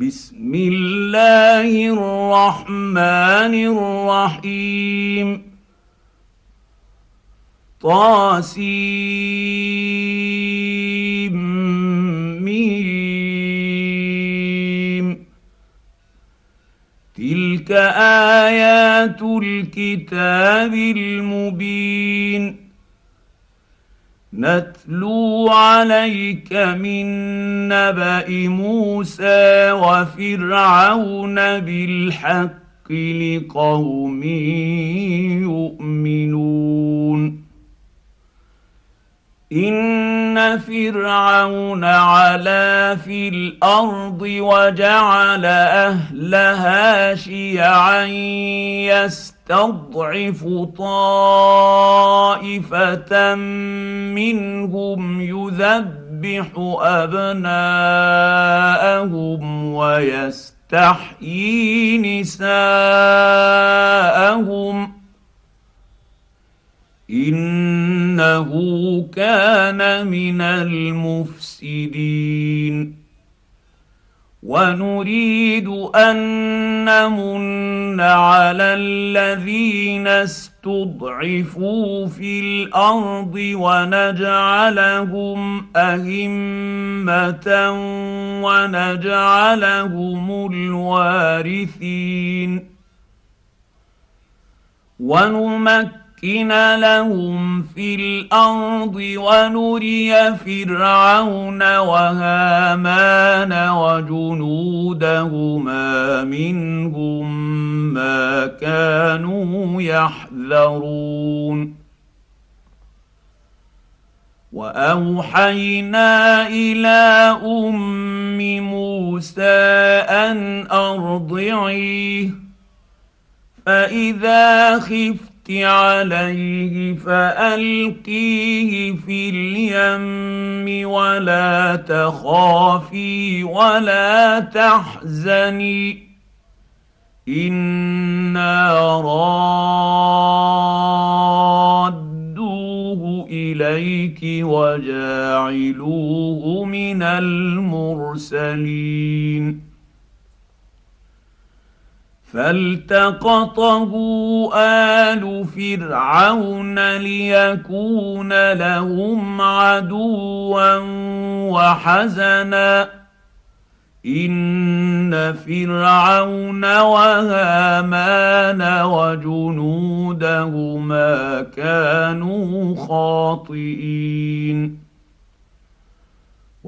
بسم الله الرحمن الرحيم. طاسيم. تلك آيات الكتاب المبين. نتلو عليك من نبأ موسى وفرعون بالحق لقوم يؤمنون. إن فرعون علا في الأرض وجعل أهلها شيعا يستضعف طائفة منهم يذبح أبناءهم ويستحيي نساءهم إنه كان من المفسدين. ونريد أن نمن على الذين استضعفوا في الأرض ونجعلهم أئمة ونجعلهم الوارثين. ونمكن نمكن لهم في الأرض ونري فرعون وهامان وجنودهما منهم ما كانوا يحذرون. وأوحينا إلى أم موسى أن أرضعيه فإذا خفت عليه فألقيه في اليم ولا تخافي ولا تحزني إنا رادوه إليك وجاعلوه من المرسلين فالتقطه آل فرعون ليكون لهم عدوا وحزنا. إن فرعون وهامان وجنودهما كانوا خاطئين.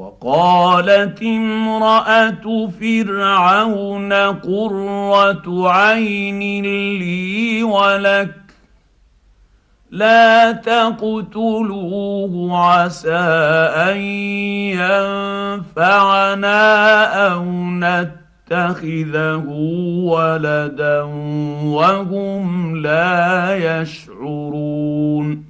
وقالت امرأة فرعون قرة عين لي ولك لا تقتلوه عسى أن ينفعنا أو نتخذه ولدا وهم لا يشعرون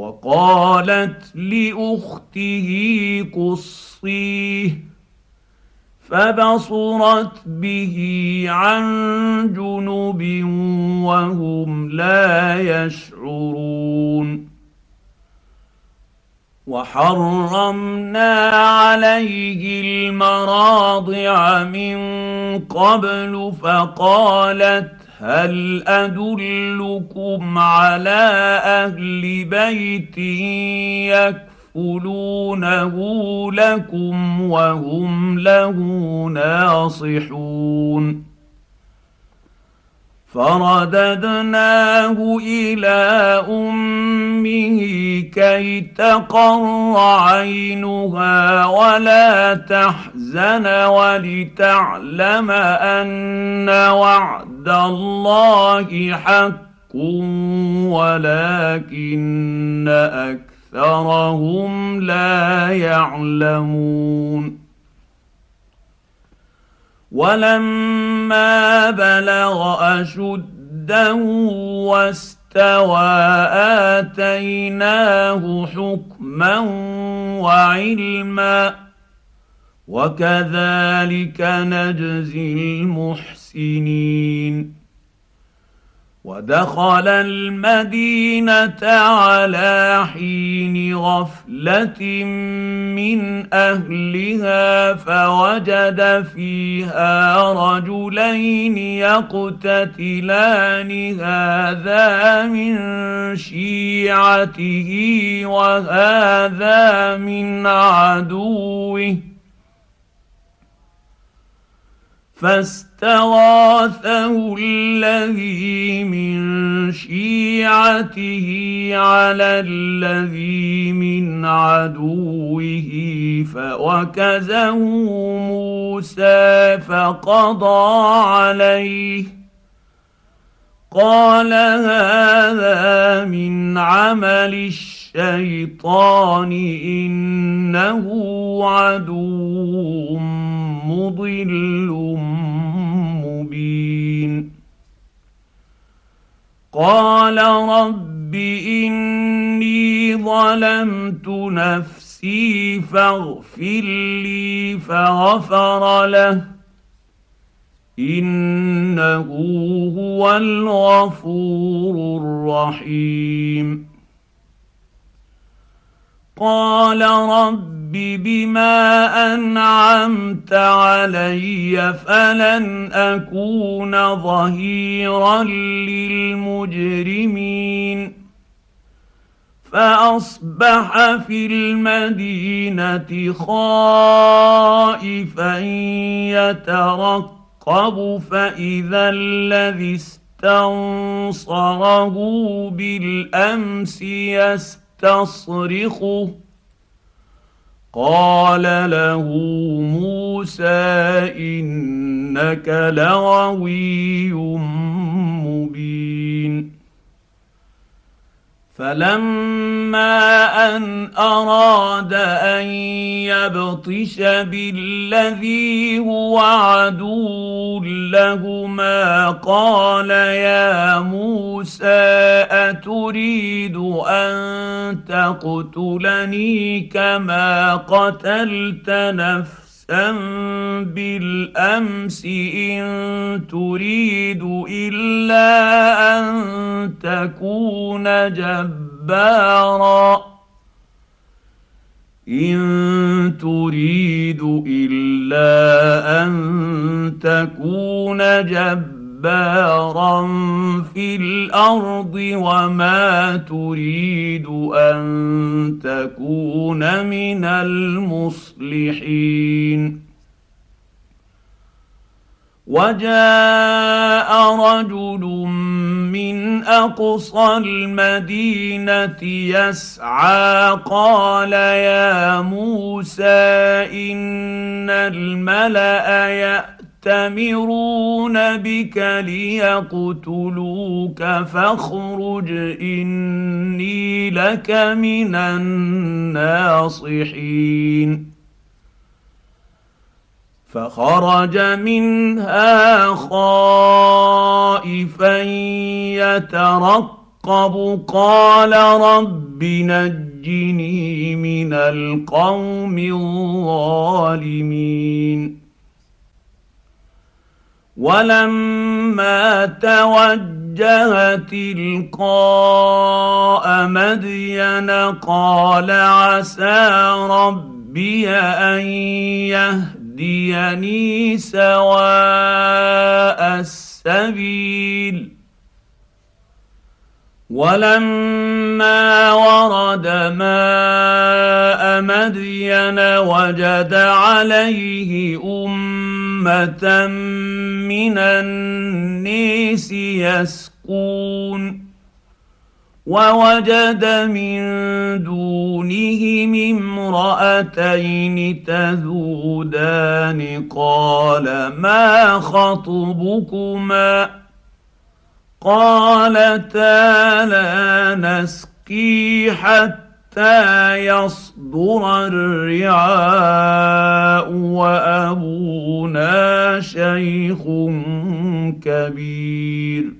وقالت لأخته قصيه فبصرت به عن جنب وهم لا يشعرون وحرمنا عليه المراضع من قبل فقالت هل أدلكم على أهل بيت يكفلونه لكم وهم له ناصحون؟ فرددناه إلى أمه كي تقر عينها ولا تحزن ولتعلم أن وعد الله حق ولكن أكثرهم لا يعلمون ولما بلغ أشده واستوى آتيناه حكما وعلما وكذلك نجزي المحسنين. ودخل المدينة على حين غفلة من أهلها فوجد فيها رجلين يقتتلان هذا من شيعته وهذا من عدوه. فاستغاثه الذي من شيعته على الذي من عدوه فوكزه موسى فقضى عليه. قال هذا من عمل الشيطان إنه عدو مضل مبين. قال رب إني ظلمت نفسي فاغفر لي فغفر له. إنه هو الغفور الرحيم. قال رب بما أنعمت علي فلن أكون ظهيرا للمجرمين. فأصبح في المدينة خائفا يترقب فإذا الذي استنصره بالأمس يسأل تستصرخه قال له موسى انك لغوي مبين فلما ان اراد ان يبطش بالذي هو عدو لهما قال يا موسى اتريد ان تقتلني كما قتلت نفسا بالامس ان تريد الا ان تكون جبارا. إن تريد إلا أن تكون جبارا في الأرض وما تريد أن تكون من المصلحين. وجاء رجل من أقصى المدينة يسعى قال يا موسى إن الملأ يأتمرون بك ليقتلوك فاخرج إني لك من الناصحين فخرج منها خائفا يترقب. قال رب نجني من القوم الظالمين. ولما توجه تلقاء مدين قال عسى ربي أن يهديني سواء السبيل. ولما ورد ماء مدين وجد عليه أمة من النيس يسقون. ووجد من دونهم امرأتين تذودان. قال ما خطبكما؟ قالتا لا حتى حتى يصدر الرعاء وأبونا شيخ كبير.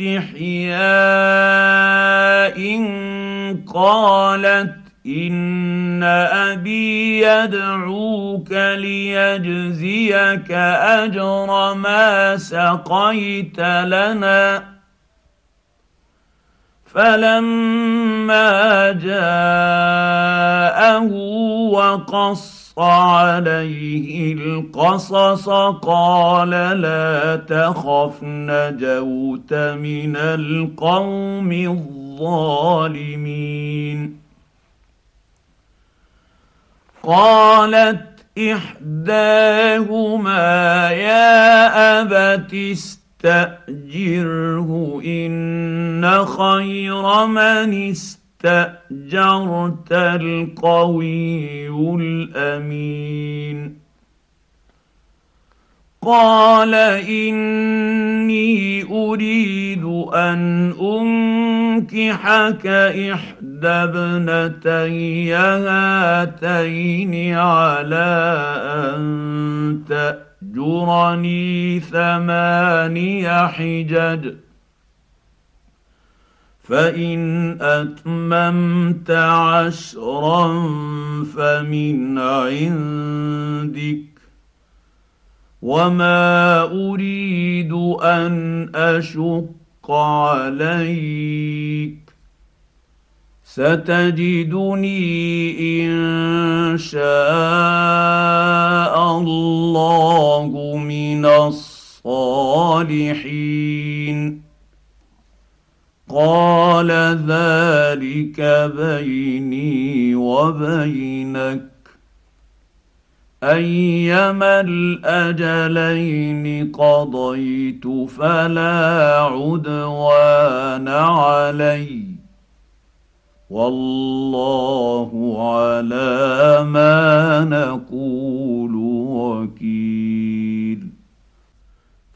استحياء قالت إن أبي يدعوك ليجزيك أجر ما سقيت لنا. فلما جاءه وقص عليه القصص قال لا تخف نجوت من القوم الظالمين. قالت إحداهما يا أبت استأجره إن خير من استأجرت القوي الأمين. قال إني أريد أن أنكحك إحدى ابنتي هاتين على أن تأجرني ثماني حجج. فان اتممت عشرا فمن عندك وما اريد ان اشق عليك ستجدني ان شاء الله من الصالحين قال ذلك بيني وبينك. أيما الأجلين قضيت فلا عدوان علي. والله على ما نقول.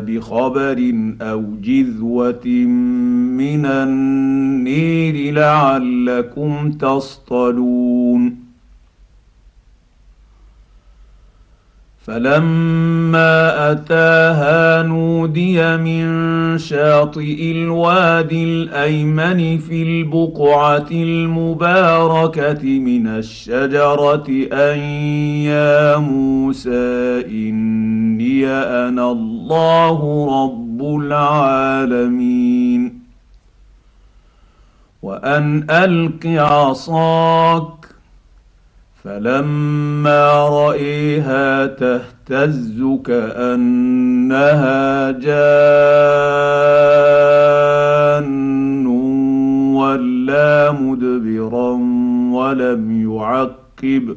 بخبر أو جذوة من النير لعلكم تصطلون. فلما أتاها نودي من شاطئ الوادي الأيمن في البقعة المباركة من الشجرة أن يا موسى اني أنا الله رب العالمين. وأن ألق عصاك فلما رأيها تهتز كأنها جان ولا مدبرا ولم يعقب.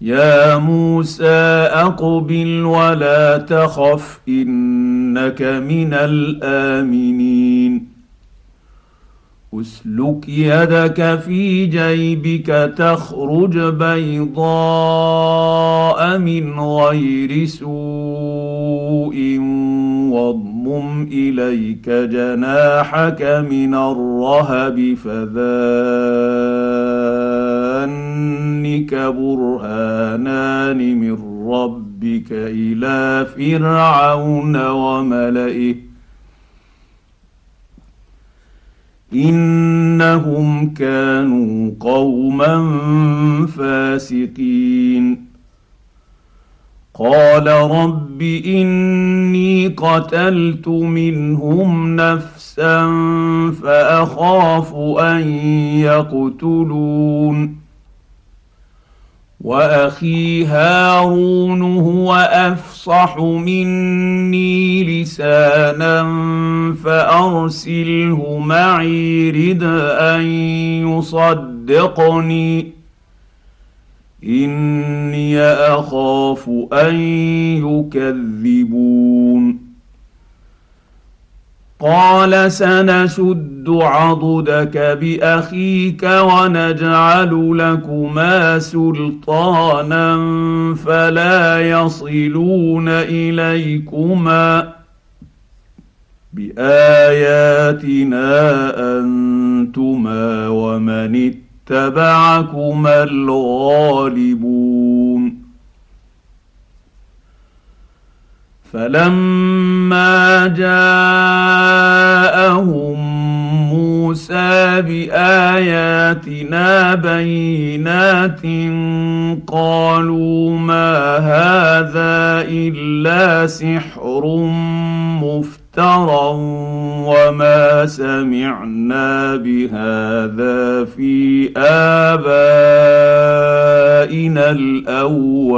يا موسى أقبل ولا تخف إنك من الآمنين. أسلك يدك في جيبك تخرج بيضاء من غير سوء واضمم اليك جناحك من الرهب فذانك برهانان من ربك إلى فرعون وملئه انهم كانوا قوما فاسقين قال رب إني قتلت منهم نفسا فأخاف أن يقتلون. وأخي هارون هو أفصح مني لسانا فأرسله معي رد أن يصدقني. إني أخاف أن يكذبون. قال سنشد عضدك بأخيك ونجعل لكما سلطانا فلا يصلون إليكما. بآياتنا أنتما ومن اتبعكما الغالبون. فلما جاءهم موسى بآياتنا بينات قالوا ما هذا إلا سحر مفترى وما سمعنا بهذا في آبائنا الأولين.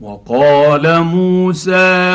وقال موسى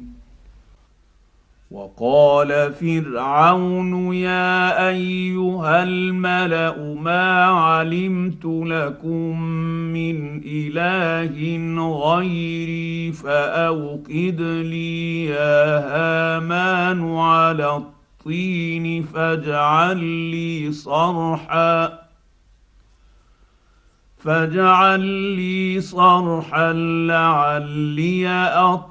وقال فرعون يا أيها الملأ ما علمت لكم من إله غيري فأوقد لي يا هامان على الطين فاجعل لي صرحا فاجعل لي صرحا لعلي أطلع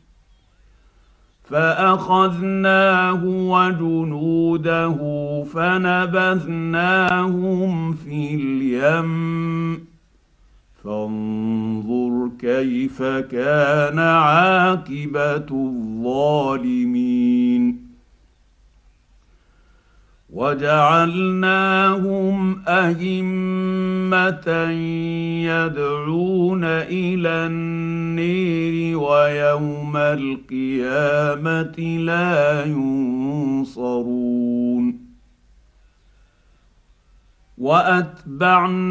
فأخذناه وجنوده فنبذناهم في اليم. فانظر كيف كان عاقبة الظالمين. وجعلناهم أئمة يدعون إلى النير ويوم القيامة لا ينصرون. وأتبعناهم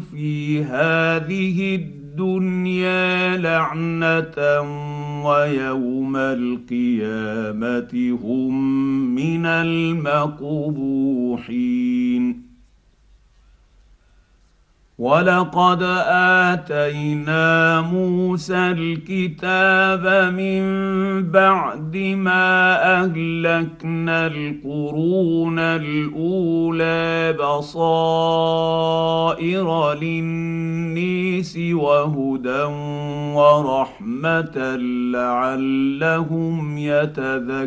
في هذه الدنيا لعنة ويوم القيامة هم من المقبوحين. ولقد اتينا موسى الكتاب من بعد ما اهلكنا القرون الاولى بصائر للنيس وهدى ورحمه لعلهم يتذكرون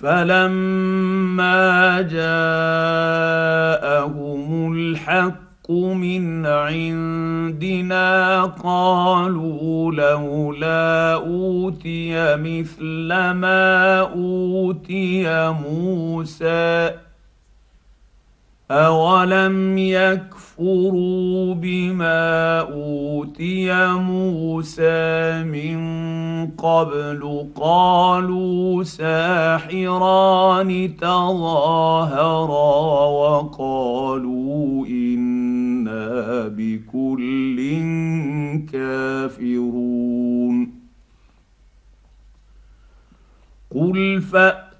فلما جاءهم الحق من عندنا قالوا لولا اوتي مثل ما اوتي موسى اولم يكفروا بما اوتي موسى من قبل قالوا ساحران تظاهرا وقالوا أنا بكل كافرون قل فأ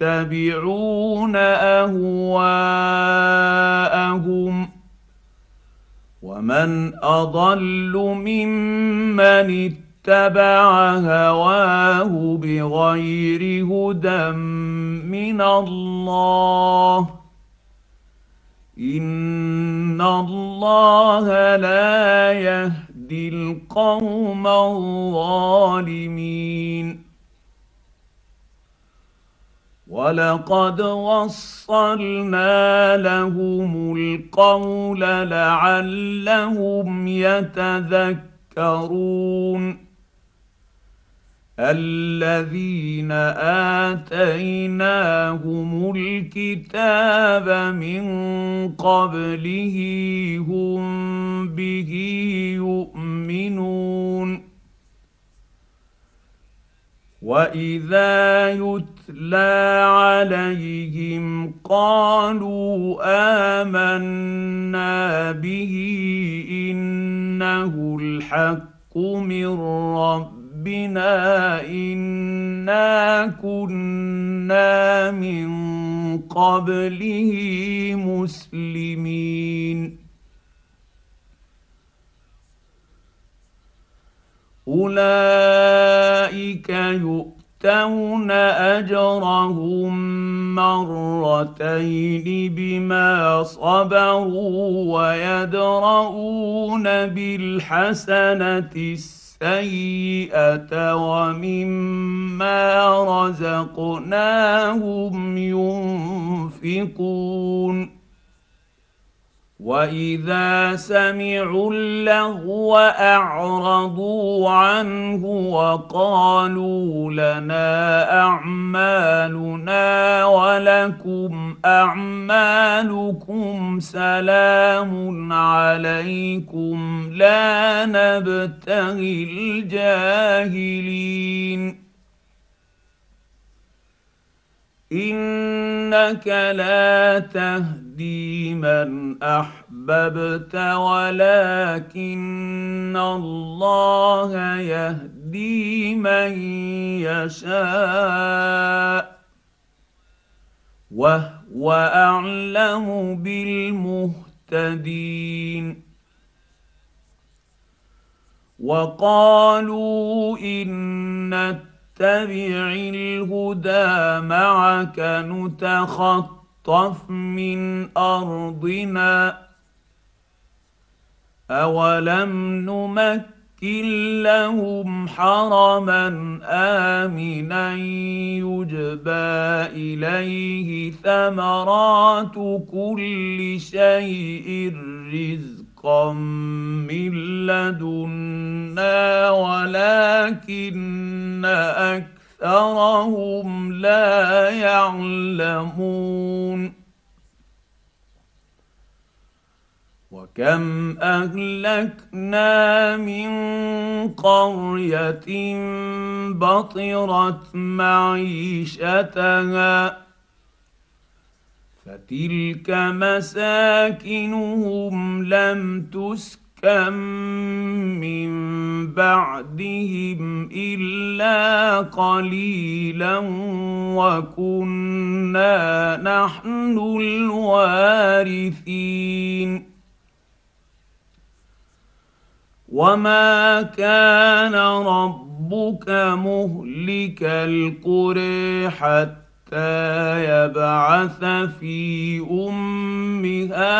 يتبعون أهواءهم ومن أضل ممن اتبع هواه بغير هدى من الله إن الله لا يهدي القوم الظالمين ولقد وصلنا لهم القول لعلهم يتذكرون الذين اتيناهم الكتاب من قبله هم به يؤمنون واذا يتلى عليهم قالوا امنا به انه الحق من ربنا انا كنا من قبله مسلمين أولئك يؤتون أجرهم مرتين بما صبروا ويدرؤون بالحسنة السيئة ومما رزقناهم ينفقون. واذا سمعوا اللغو اعرضوا عنه وقالوا لنا اعمالنا ولكم اعمالكم سلام عليكم لا نبتغي الجاهلين إنك لا تهدي من أحببت ولكن الله يهدي من يشاء وهو أعلم بالمهتدين. وقالوا إن نتبع الهدى معك نتخطف من أرضنا. أولم نمكن لهم حرما آمنا يجبى إليه ثمرات كل شيء رزقا. من لدنا ولكن اكثرهم لا يعلمون وكم اهلكنا من قريه بطرت معيشتها فتلك مساكنهم لم تسكن من بعدهم إلا قليلا وكنا نحن الوارثين. وما كان ربك مهلك القرى حتى يبعث في أمها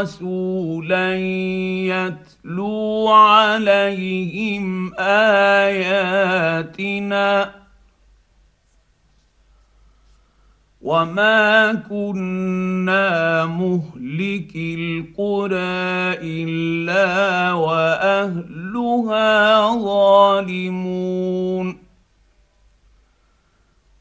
رسولا يتلو عليهم آياتنا. وما كنا مهلك القرى الا واهلها ظالمون.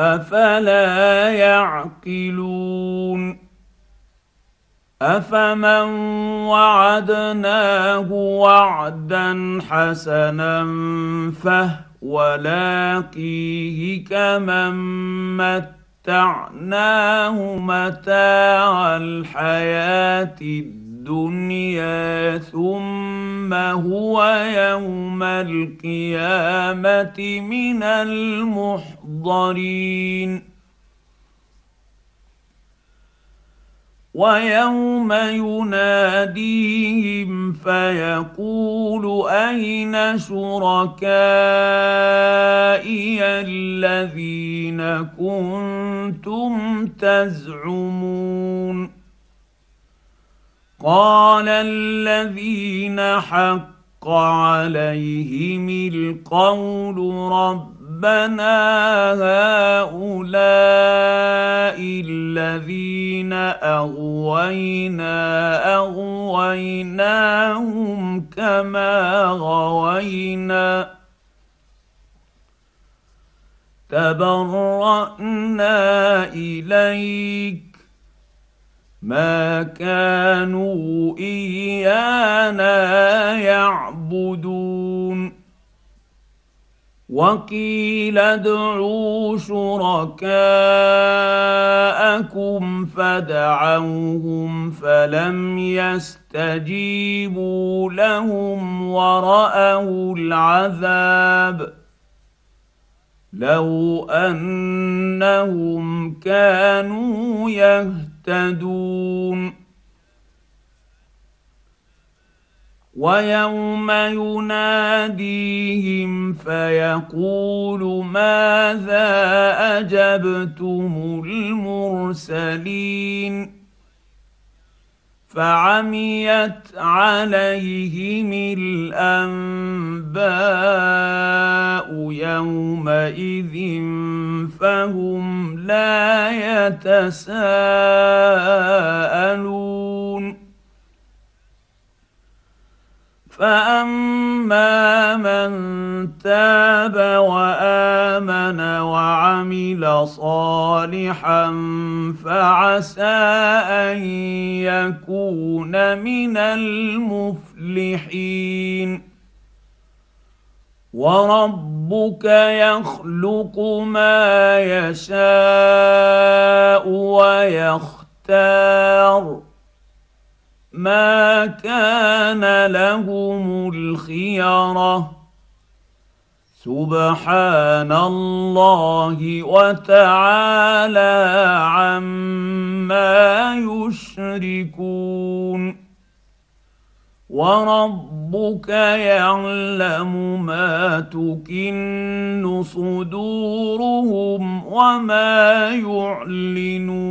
أفلا يعقلون أفمن وعدناه وعدا حسنا فهو لاقيه كمن متعناه متاع الحياة الدنيا ثم هو يوم القيامة من المحضرين. ويوم يناديهم فيقول أين شركائي الذين كنتم تزعمون؟ قال الذين حق عليهم القول ربنا هؤلاء الذين أغوينا أغويناهم كما غوينا تبرأنا إليك ما كانوا إيانا يعبدون. وقيل ادعوا شركاءكم فدعوهم فلم يستجيبوا لهم ورأوا العذاب. لو أنهم كانوا يهتدون. يهتدون. ويوم يناديهم فيقول ماذا أجبتم المرسلين؟ فعميت عليهم الأنباء يومئذ فهم لا يتساءلون. فاما من تاب وامن وعمل صالحا فعسى ان يكون من المفلحين وربك يخلق ما يشاء ويختار ما كان لهم الخيرة. سبحان الله وتعالى عما يشركون. وربك يعلم ما تكن صدورهم وما يعلنون.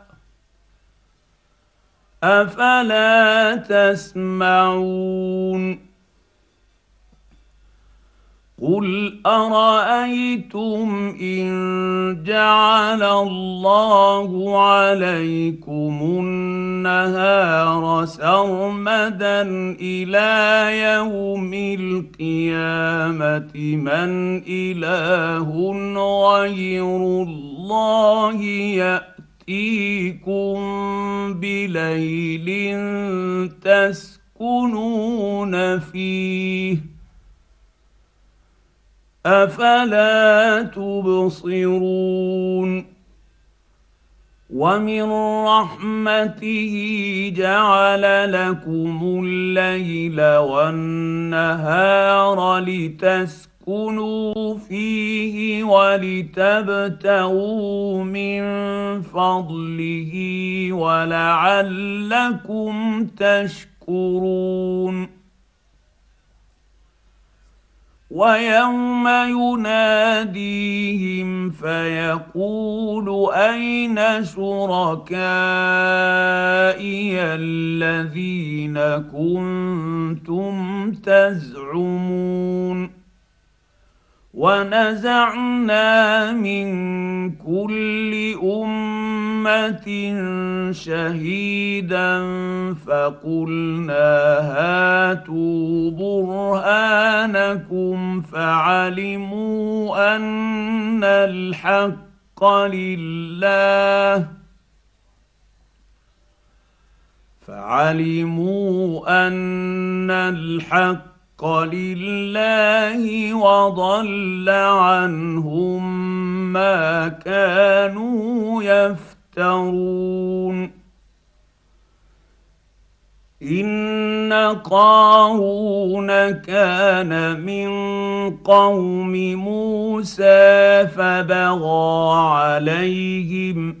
أفلا تسمعون قل أرأيتم إن جعل الله عليكم النهار سرمدا إلى يوم القيامة من إله غير الله يأتي ياتيكم بليل تسكنون فيه. أفلا تبصرون؟ ومن رحمته جعل لكم الليل والنهار لتسكنوا لتسكنوا فيه ولتبتغوا من فضله ولعلكم تشكرون ويوم يناديهم فيقول اين شركائي الذين كنتم تزعمون ونزعنا من كل أمة شهيدا فقلنا هاتوا برهانكم فعلموا أن الحق لله فعلموا أن الحق الحق لله وضل عنهم ما كانوا يفترون. إن قارون كان من قوم موسى فبغى عليهم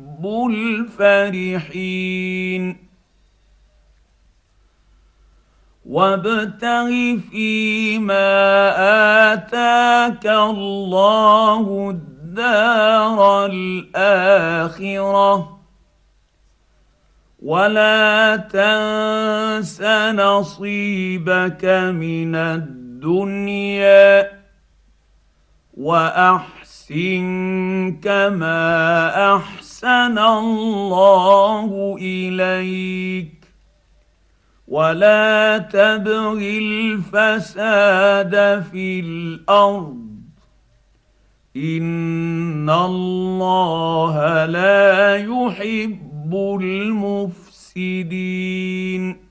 رب الفرحين وابتغ فيما اتاك الله الدار الاخره ولا تنس نصيبك من الدنيا واحسن كما احسن الله إليك. ولا تبغ الفساد في الأرض. إن الله لا يحب المفسدين.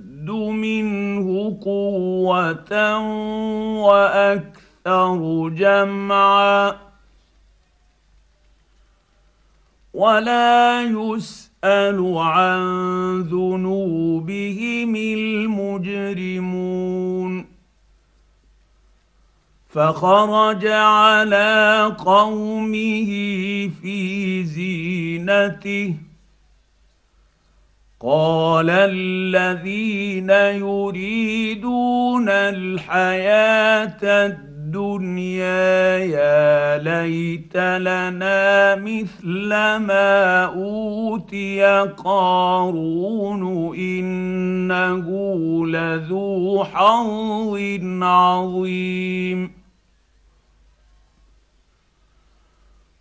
منه قوه وأكثر جمعا ولا يسال عن ذنوبهم المجرمون فخرج على قومه في زينته قال الذين يريدون الحياة الدنيا يا ليت لنا مثل ما أوتي قارون إنه لذو حظ عظيم.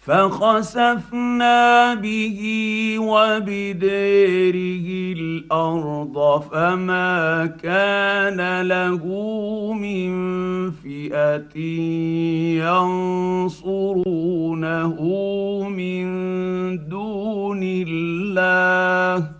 فخسفنا به وبديره الأرض فما كان له من فئة ينصرونه من دون الله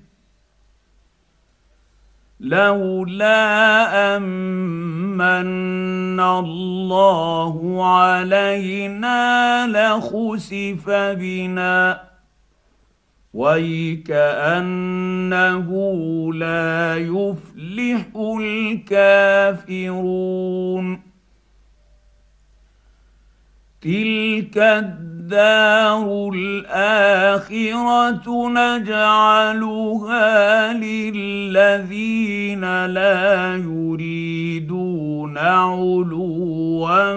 لولا أمن الله علينا لخسف بنا. ويكأنه لا يفلح الكافرون. تلك الدار الآخرة نجعلها للذين لا يريدون علوا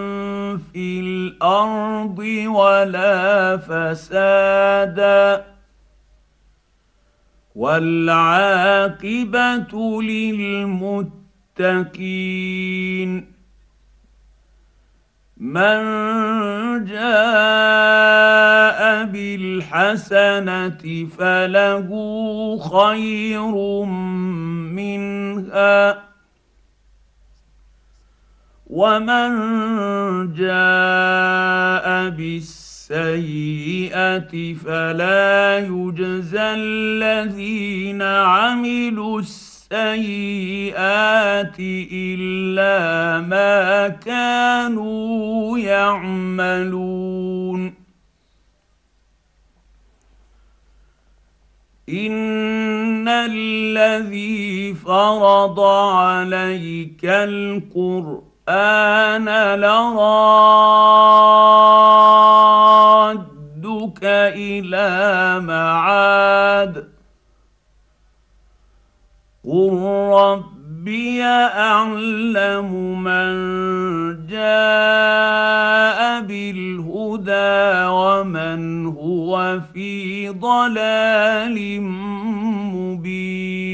في الأرض ولا فسادا والعاقبة للمتقين من جاء بالحسنة فله خير منها. ومن جاء بالسيئة فلا يجزى الذين عملوا السيئة السيئات إلا ما كانوا يعملون. إن الذي فرض عليك القرآن لرادك إلى معاد. قل ربي اعلم من جاء بالهدى ومن هو في ضلال مبين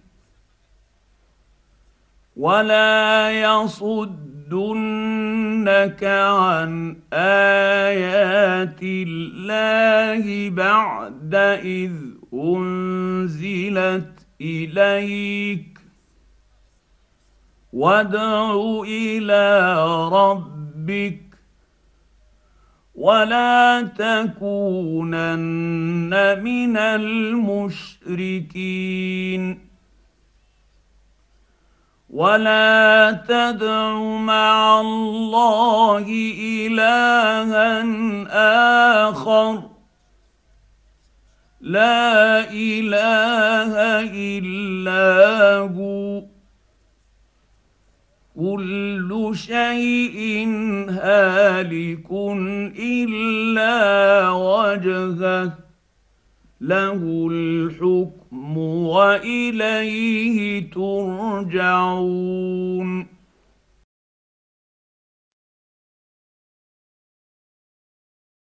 ولا يصدنك عن ايات الله بعد اذ انزلت اليك وادع إلى ربك ولا تكونن من المشركين ولا تدع مع الله الها اخر. لا اله الا هو. كل شيء هالك الا وجهه. له الحكم وإليه ترجعون.